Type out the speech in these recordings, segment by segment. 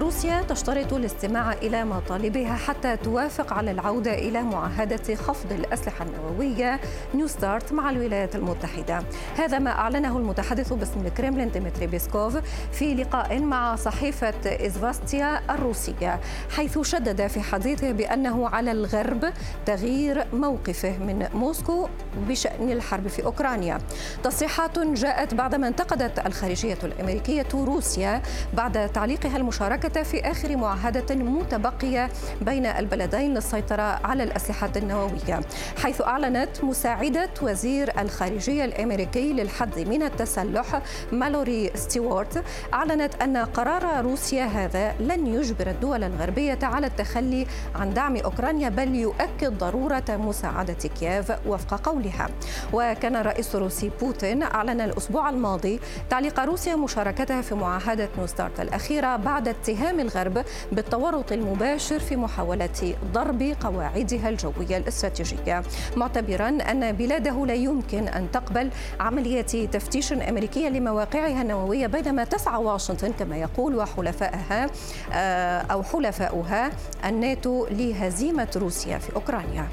روسيا تشترط الاستماع إلى مطالبها حتى توافق على العودة إلى معاهدة خفض الأسلحة النووية New START مع الولايات المتحدة. هذا ما أعلنه المتحدث باسم الكريملين ديمتري بيسكوف في لقاء مع صحيفة إزفاستيا الروسية حيث شدد في حديثه بأنه على الغرب تغيير موقفه من موسكو بشأن الحرب في أوكرانيا. تصريحات جاءت بعدما انتقدت الخارجية الأمريكية روسيا بعد تعليقها المشاركة في آخر معاهدة متبقية بين البلدين للسيطرة على الأسلحة النووية حيث أعلنت مساعدة وزير الخارجية الأمريكي للحد من التسلح مالوري ستيوارت أعلنت أن قرار روسيا هذا لن يجبر الدول الغربية على التخلي عن دعم أوكرانيا بل يؤكد ضرورة مساعدة كييف وفق قولها. وكان الرئيس الروسي بوتين أعلن الأسبوع الماضي تعليق روسيا مشاركتها في معاهدة نوستارت الأخيرة بعد اتهام الغرب بالتورط المباشر في محاولة ضرب قواعدها الجوية الاستراتيجية. معتبرا أن بلاده لا يمكن أن تقبل عملية تفتيش أمريكية لمواقعها النووية بينما تسعى واشنطن كما يقول وحلفائها آه، أو حلفاؤها الناتو لهزيمة روسيا في أوكرانيا.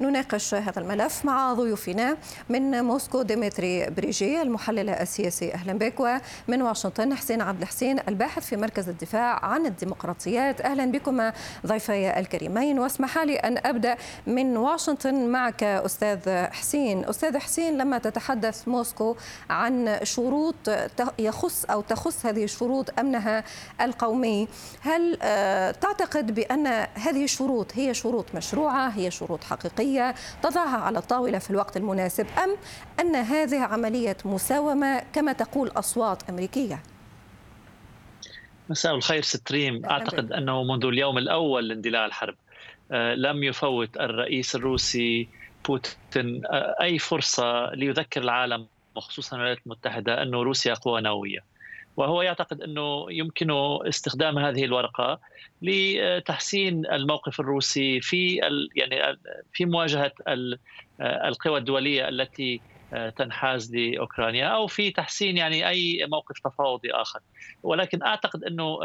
نناقش هذا الملف مع ضيوفنا من موسكو ديمتري بريجي المحلل السياسي أهلا بك ومن واشنطن حسين عبد الحسين الباحث في مركز الدفاع عن الديمقراطيات. أهلا بكم ضيفي الكريمين. واسمح لي أن أبدأ من واشنطن معك أستاذ حسين. أستاذ حسين لما تتحدث موسكو عن شروط يخص أو تخص هذه الشروط أمنها القومي هل آه، تعتقد بأن هذه الشروط هي شروط مشروعة هي شروط حقيقية؟ العملية تضعها على الطاولة في الوقت المناسب. أم أن هذه عملية مساومة كما تقول أصوات أمريكية؟ مساء الخير ستريم أعتقد أنه منذ اليوم الأول لاندلاع الحرب آه، لم يفوت الرئيس الروسي بوتين آه، أي فرصة ليذكر العالم وخصوصا الولايات المتحدة أن روسيا قوة نووية. وهو يعتقد أنه يمكنه استخدام هذه الورقة لتحسين الموقف الروسي في يعني في مواجهة القوى الدولية التي تنحاز لأوكرانيا أو في تحسين يعني أي موقف تفاوضي آخر. ولكن أعتقد أنه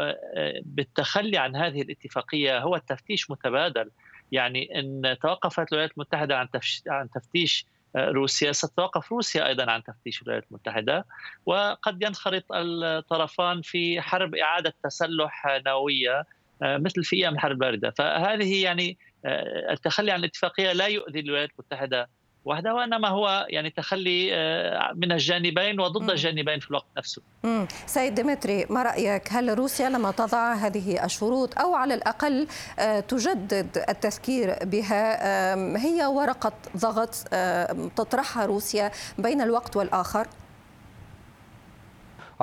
بالتخلي عن هذه الاتفاقية هو التفتيش متبادل. يعني إن توقفت الولايات المتحدة عن عن تفتيش روسيا ستتوقف روسيا أيضا عن تفتيش الولايات المتحدة. وقد ينخرط الطرفان في حرب إعادة تسلح نووية آه، مثل في أيام الحرب الباردة. فهذه يعني آه، التخلي عن الاتفاقية لا يؤذي الولايات المتحدة وحدها وإنما هو يعني تخلي آه، من الجانبين وضد الجانبين في الوقت نفسه. مم. سيد ديمتري ما رأيك هل روسيا لما تضع هذه الشروط أو على الأقل آه، تجدد التذكير بها هي ورقة ضغط تطرحها روسيا بين الوقت والآخر؟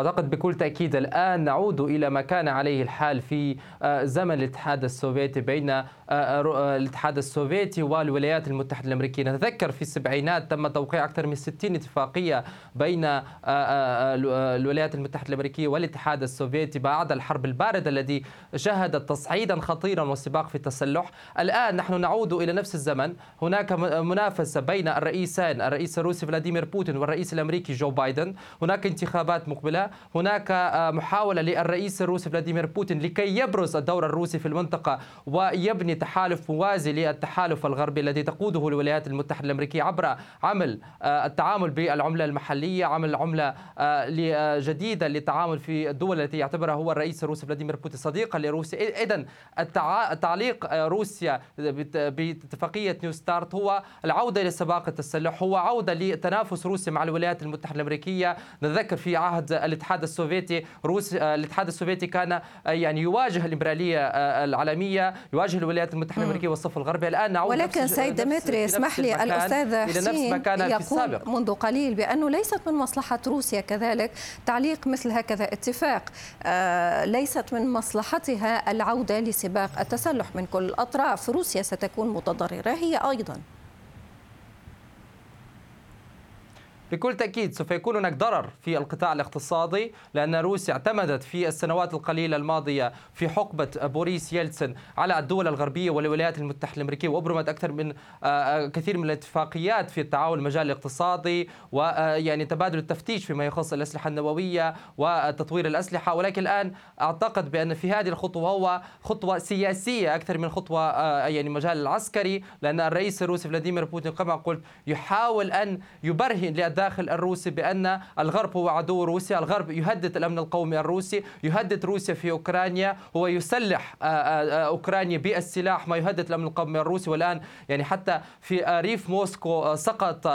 أعتقد بكل تأكيد الآن نعود إلى ما كان عليه الحال في آه، زمن الاتحاد السوفيتي بين آه، آه، الاتحاد السوفيتي والولايات المتحدة الأمريكية. نتذكر في السبعينات تم توقيع أكثر من 60 اتفاقية بين الولايات المتحدة الأمريكية والاتحاد السوفيتي بعد الحرب الباردة الذي شهد تصعيدا خطيرا والسباق في التسلح. الآن نحن نعود إلى نفس الزمن. هناك منافسة بين الرئيسين الرئيس الروسي فلاديمير بوتين والرئيس الأمريكي جو بايدن. هناك انتخابات مقبلة. هناك آه، محاولة للرئيس الروسي فلاديمير بوتين لكي يبرز الدور الروسي في المنطقة ويبني تحالف موازي للتحالف الغربي الذي تقوده الولايات المتحدة الأمريكية عبر عمل آه، التعامل بالعملة المحلية عمل عملة آه، جديدة للتعامل في الدول التي يعتبرها هو الرئيس الروسي فلاديمير بوتين صديقا لروسيا. إذا تعليق روسيا باتفاقية نيو ستارت هو العودة إلى سباق التسلح هو عودة لتنافس روسيا مع الولايات المتحدة الأمريكية. نتذكر في عهد الاتحاد السوفيتي روس آه، الاتحاد السوفيتي كان آه، يعني يواجه الامبراليه آه، العالمية يواجه الولايات المتحدة الأمريكية والصف الغربي. الآن نعود ولكن سيد ديمتري اسمح لي الاستاذ حسين يقول منذ قليل بأنه ليست من مصلحة روسيا كذلك تعليق مثل هكذا اتفاق ليست من مصلحتها العودة لسباق التسلح من كل الأطراف. روسيا ستكون متضررة هي أيضا. بكل تأكيد سوف يكون هناك ضرر في القطاع الاقتصادي لأن روسيا اعتمدت في السنوات القليلة الماضية في حقبة بوريس يلتسن على الدول الغربية والولايات المتحدة الأمريكية وأبرمت أكثر من آه، آه، كثير من الاتفاقيات في التعاون المجال الاقتصادي ويعني تبادل التفتيش فيما يخص الأسلحة النووية وتطوير الأسلحة. ولكن الآن أعتقد بأن في هذه الخطوة هو خطوة سياسية أكثر من خطوة يعني مجال العسكري لأن الرئيس الروسي فلاديمير بوتين كما قلت يحاول أن يبرهن للداخل الروسي بأن الغرب هو عدو روسيا الغرب يهدد الأمن القومي الروسي يهدد روسيا في أوكرانيا هو يسلح آه، آه، آه، أوكرانيا بالسلاح ما يهدد الأمن القومي الروسي والآن يعني حتى في ريف موسكو سقط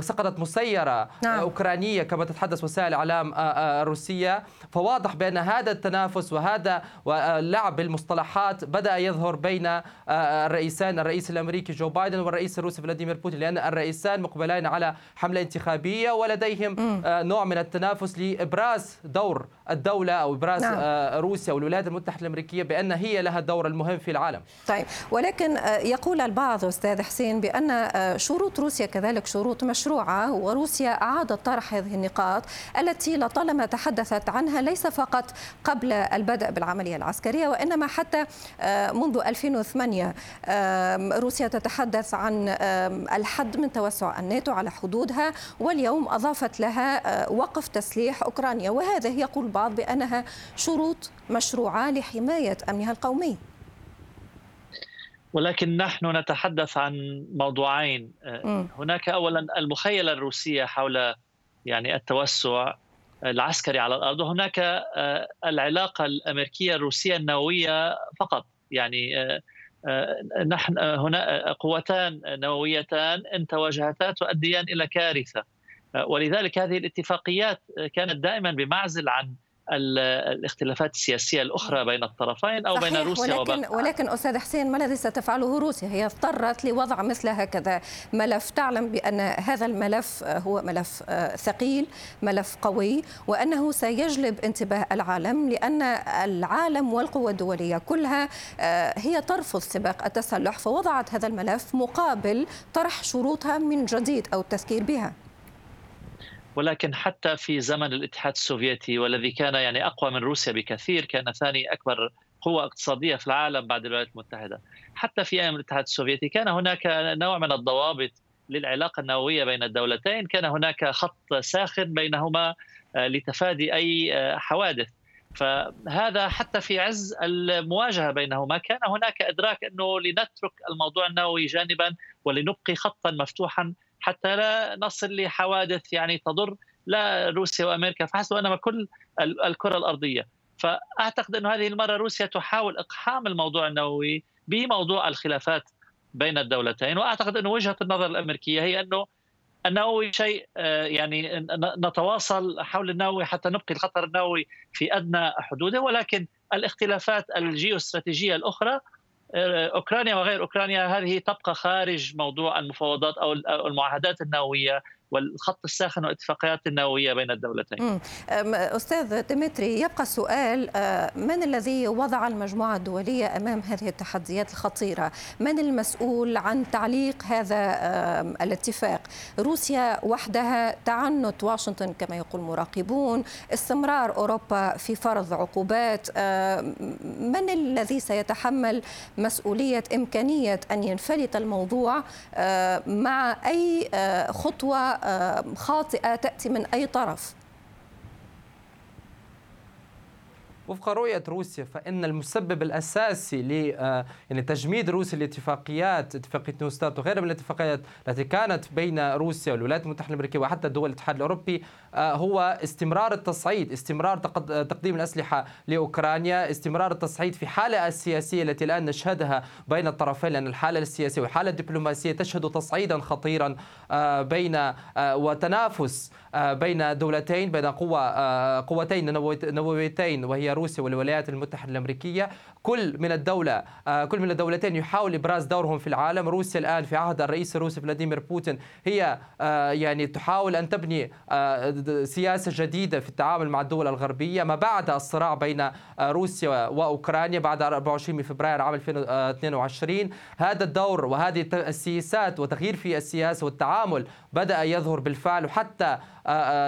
سقطت مسيرة نعم. أوكرانية كما تتحدث وسائل الإعلام الروسية فواضح بأن هذا التنافس وهذا لعب المصطلحات بدأ يظهر بين الرئيسان الرئيس الأمريكي جو بايدن والرئيس الروسي فلاديمير بوتين لأن الرئيسان مقبلين على حملة انتخابية ولديهم نوع من التنافس لإبراز دور الدولة أو إبراز نعم. آه، روسيا والولايات المتحدة الأمريكية بأن هي لها الدور المهم في العالم طيب ولكن آه، يقول البعض أستاذ حسين بأن آه، شروط روسيا كذلك شروط مشروعة وروسيا أعادت طرح هذه النقاط التي لطالما تحدثت عنها ليس فقط قبل البدء بالعملية العسكرية وإنما حتى منذ 2008 روسيا تتحدث عن الحد من توسع الناتو على حدودها واليوم أضافت لها وقف تسليح أوكرانيا. وهذا يقول البعض بأنها شروط مشروعة لحماية أمنها القومي. ولكن نحن نتحدث عن موضوعين. م. هناك اولا المخيلة الروسية حول يعني التوسع العسكري على الأرض وهناك آه، العلاقة الأمريكية الروسية النووية فقط. يعني آه، آه، نحن هنا قوتان نوويتان إن تواجهتا تؤديان إلى كارثة. ولذلك هذه الاتفاقيات كانت دائما بمعزل عن الاختلافات السياسية الأخرى بين الطرفين أو بين روسيا ولكن, ولكن أستاذ حسين ما الذي ستفعله روسيا؟ هي اضطرت لوضع مثل هكذا ملف. تعلم بأن هذا الملف هو ملف آه، ثقيل ملف قوي وأنه سيجلب انتباه العالم لأن العالم والقوى الدولية كلها آه، هي ترفض سباق التسلح فوضعت هذا الملف مقابل طرح شروطها من جديد أو التذكير بها. ولكن حتى في زمن الاتحاد السوفيتي والذي كان يعني أقوى من روسيا بكثير كان ثاني أكبر قوة اقتصادية في العالم بعد الولايات المتحدة. حتى في أيام الاتحاد السوفيتي كان هناك نوع من الضوابط للعلاقة النووية بين الدولتين كان هناك خط ساخن بينهما آه، لتفادي أي آه، حوادث. فهذا حتى في عز المواجهة بينهما كان هناك إدراك أنه لنترك الموضوع النووي جانبا ولنبقي خطا مفتوحا حتى لا نصل لحوادث يعني تضر لا روسيا وأمريكا فحسب وانما كل الكرة الأرضية. فأعتقد أنه هذه المرة روسيا تحاول إقحام الموضوع النووي بموضوع الخلافات بين الدولتين. وأعتقد أنه وجهة النظر الأمريكية هي أنه النووي شيء آه، يعني نتواصل حول النووي حتى نبقي الخطر النووي في أدنى حدوده. ولكن الاختلافات الجيوستراتيجية الأخرى أوكرانيا وغير أوكرانيا هذه تبقى خارج موضوع المفاوضات أو المعاهدات النووية. والخط الساخن والاتفاقيات النووية بين الدولتين. أستاذ ديمتري يبقى السؤال آه، من الذي وضع المجموعة الدولية أمام هذه التحديات الخطيرة؟ من المسؤول عن تعليق هذا الاتفاق؟ روسيا وحدها تعنت واشنطن كما يقول مراقبون، استمرار أوروبا في فرض عقوبات، من الذي سيتحمل مسؤولية إمكانية أن ينفلت الموضوع مع أي آه، خطوة خاطئة تأتي من أي طرف. وفق رؤية روسيا فإن المسبب الأساسي ل آه، يعني تجميد روسيا لاتفاقيات اتفاقية نوستارت وغيرها من الاتفاقيات التي كانت بين روسيا والولايات المتحدة الأمريكية وحتى دول الاتحاد الأوروبي آه، هو استمرار التصعيد استمرار تقديم الأسلحة لأوكرانيا استمرار التصعيد في حالة السياسية التي الآن نشهدها بين الطرفين لأن الحالة السياسية والحالة الدبلوماسية تشهد تصعيدا خطيرا آه، بين وتنافس بين دولتين بين قوة قوتين نوويتين وهي روسيا والولايات المتحدة الأمريكية كل من الدولة آه، كل من الدولتين يحاول إبراز دورهم في العالم. روسيا الآن في عهد الرئيس الروسي فلاديمير بوتين. هي آه، يعني تحاول أن تبني آه، سياسة جديدة في التعامل مع الدول الغربية. ما بعد الصراع بين روسيا وأوكرانيا بعد 24 فبراير عام 2022 هذا الدور وهذه السياسات وتغيير في السياسة والتعامل بدأ يظهر بالفعل. وحتى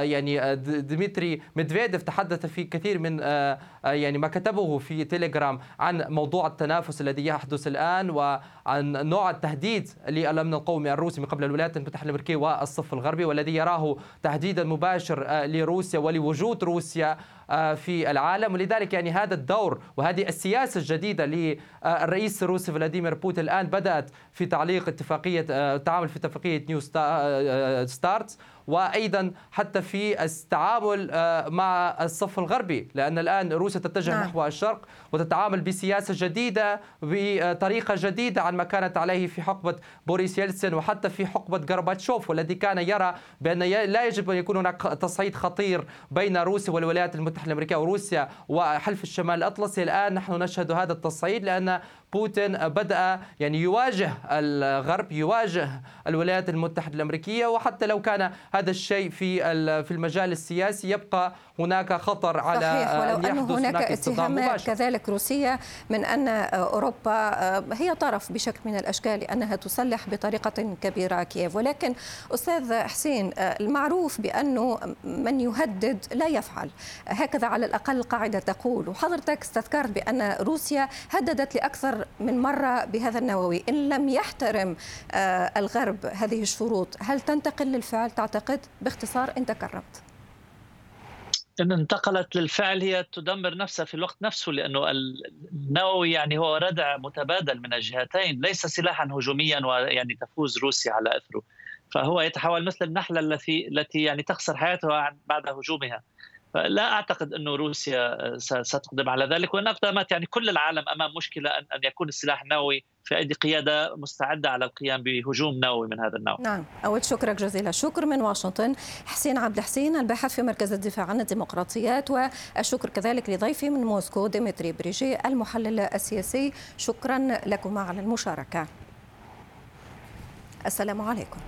يعني ديمتري ميدفيديف تحدث في كثير من يعني ما كتبه في تيليجرام عن موضوع التنافس الذي يحدث الآن وعن نوع التهديد للأمن القومي الروسي من قبل الولايات المتحدة الأمريكية والصف الغربي والذي يراه تهديدا مباشر لروسيا ولوجود روسيا. في العالم ولذلك يعني هذا الدور وهذه السياسة الجديدة للرئيس الروسي فلاديمير بوتين الآن بدأت في تعليق اتفاقية التعامل في اتفاقية نيو ستارت وأيضا حتى في التعامل آه، مع الصف الغربي لأن الآن روسيا تتجه نعم. نحو الشرق وتتعامل بسياسة جديدة بطريقة جديدة عن ما كانت عليه في حقبة بوريس يلتسن وحتى في حقبة غورباتشوف والذي كان يرى بأن لا يجب أن يكون هناك تصعيد خطير بين روسيا والولايات المتحدة الأمريكية وروسيا وحلف الشمال الأطلسي. الآن نحن نشهد هذا التصعيد لأن بوتين بدأ يعني يواجه الغرب يواجه الولايات المتحدة الأمريكية وحتى لو كان هذا الشيء في في المجال السياسي يبقى هناك خطر على صحيح ولو أن هناك اتهامات كذلك روسية من أن أوروبا هي طرف بشكل من الأشكال لأنها تسلح بطريقة كبيرة كييف. ولكن أستاذ حسين المعروف بأنه من يهدد لا يفعل. هكذا على الأقل القاعدة تقول. وحضرتك استذكرت بأن روسيا هددت لأكثر من مرة بهذا النووي. إن لم يحترم آه، الغرب هذه الشروط هل تنتقل للفعل تعتقد؟ باختصار أنت كرمت إن انتقلت للفعل هي تدمر نفسها في الوقت نفسه لأنه النووي يعني هو ردع متبادل من الجهتين ليس سلاحا هجوميا ويعني تفوز روسيا على إثره. فهو يتحول مثل النحلة التي التي يعني تخسر حياتها بعد هجومها. فلا أعتقد أنه روسيا ستقدم على ذلك وإن اقدمت يعني كل العالم أمام مشكلة أن أن يكون السلاح النووي في ايدي قيادة مستعدة على القيام بهجوم نووي من هذا النوع. نعم، أود شكرك جزيلا، شكر من واشنطن حسين عبد الحسين الباحث في مركز الدفاع عن الديمقراطيات والشكر كذلك لضيفي من موسكو ديمتري بريجي المحلل السياسي، شكرا لكم على المشاركة. السلام عليكم.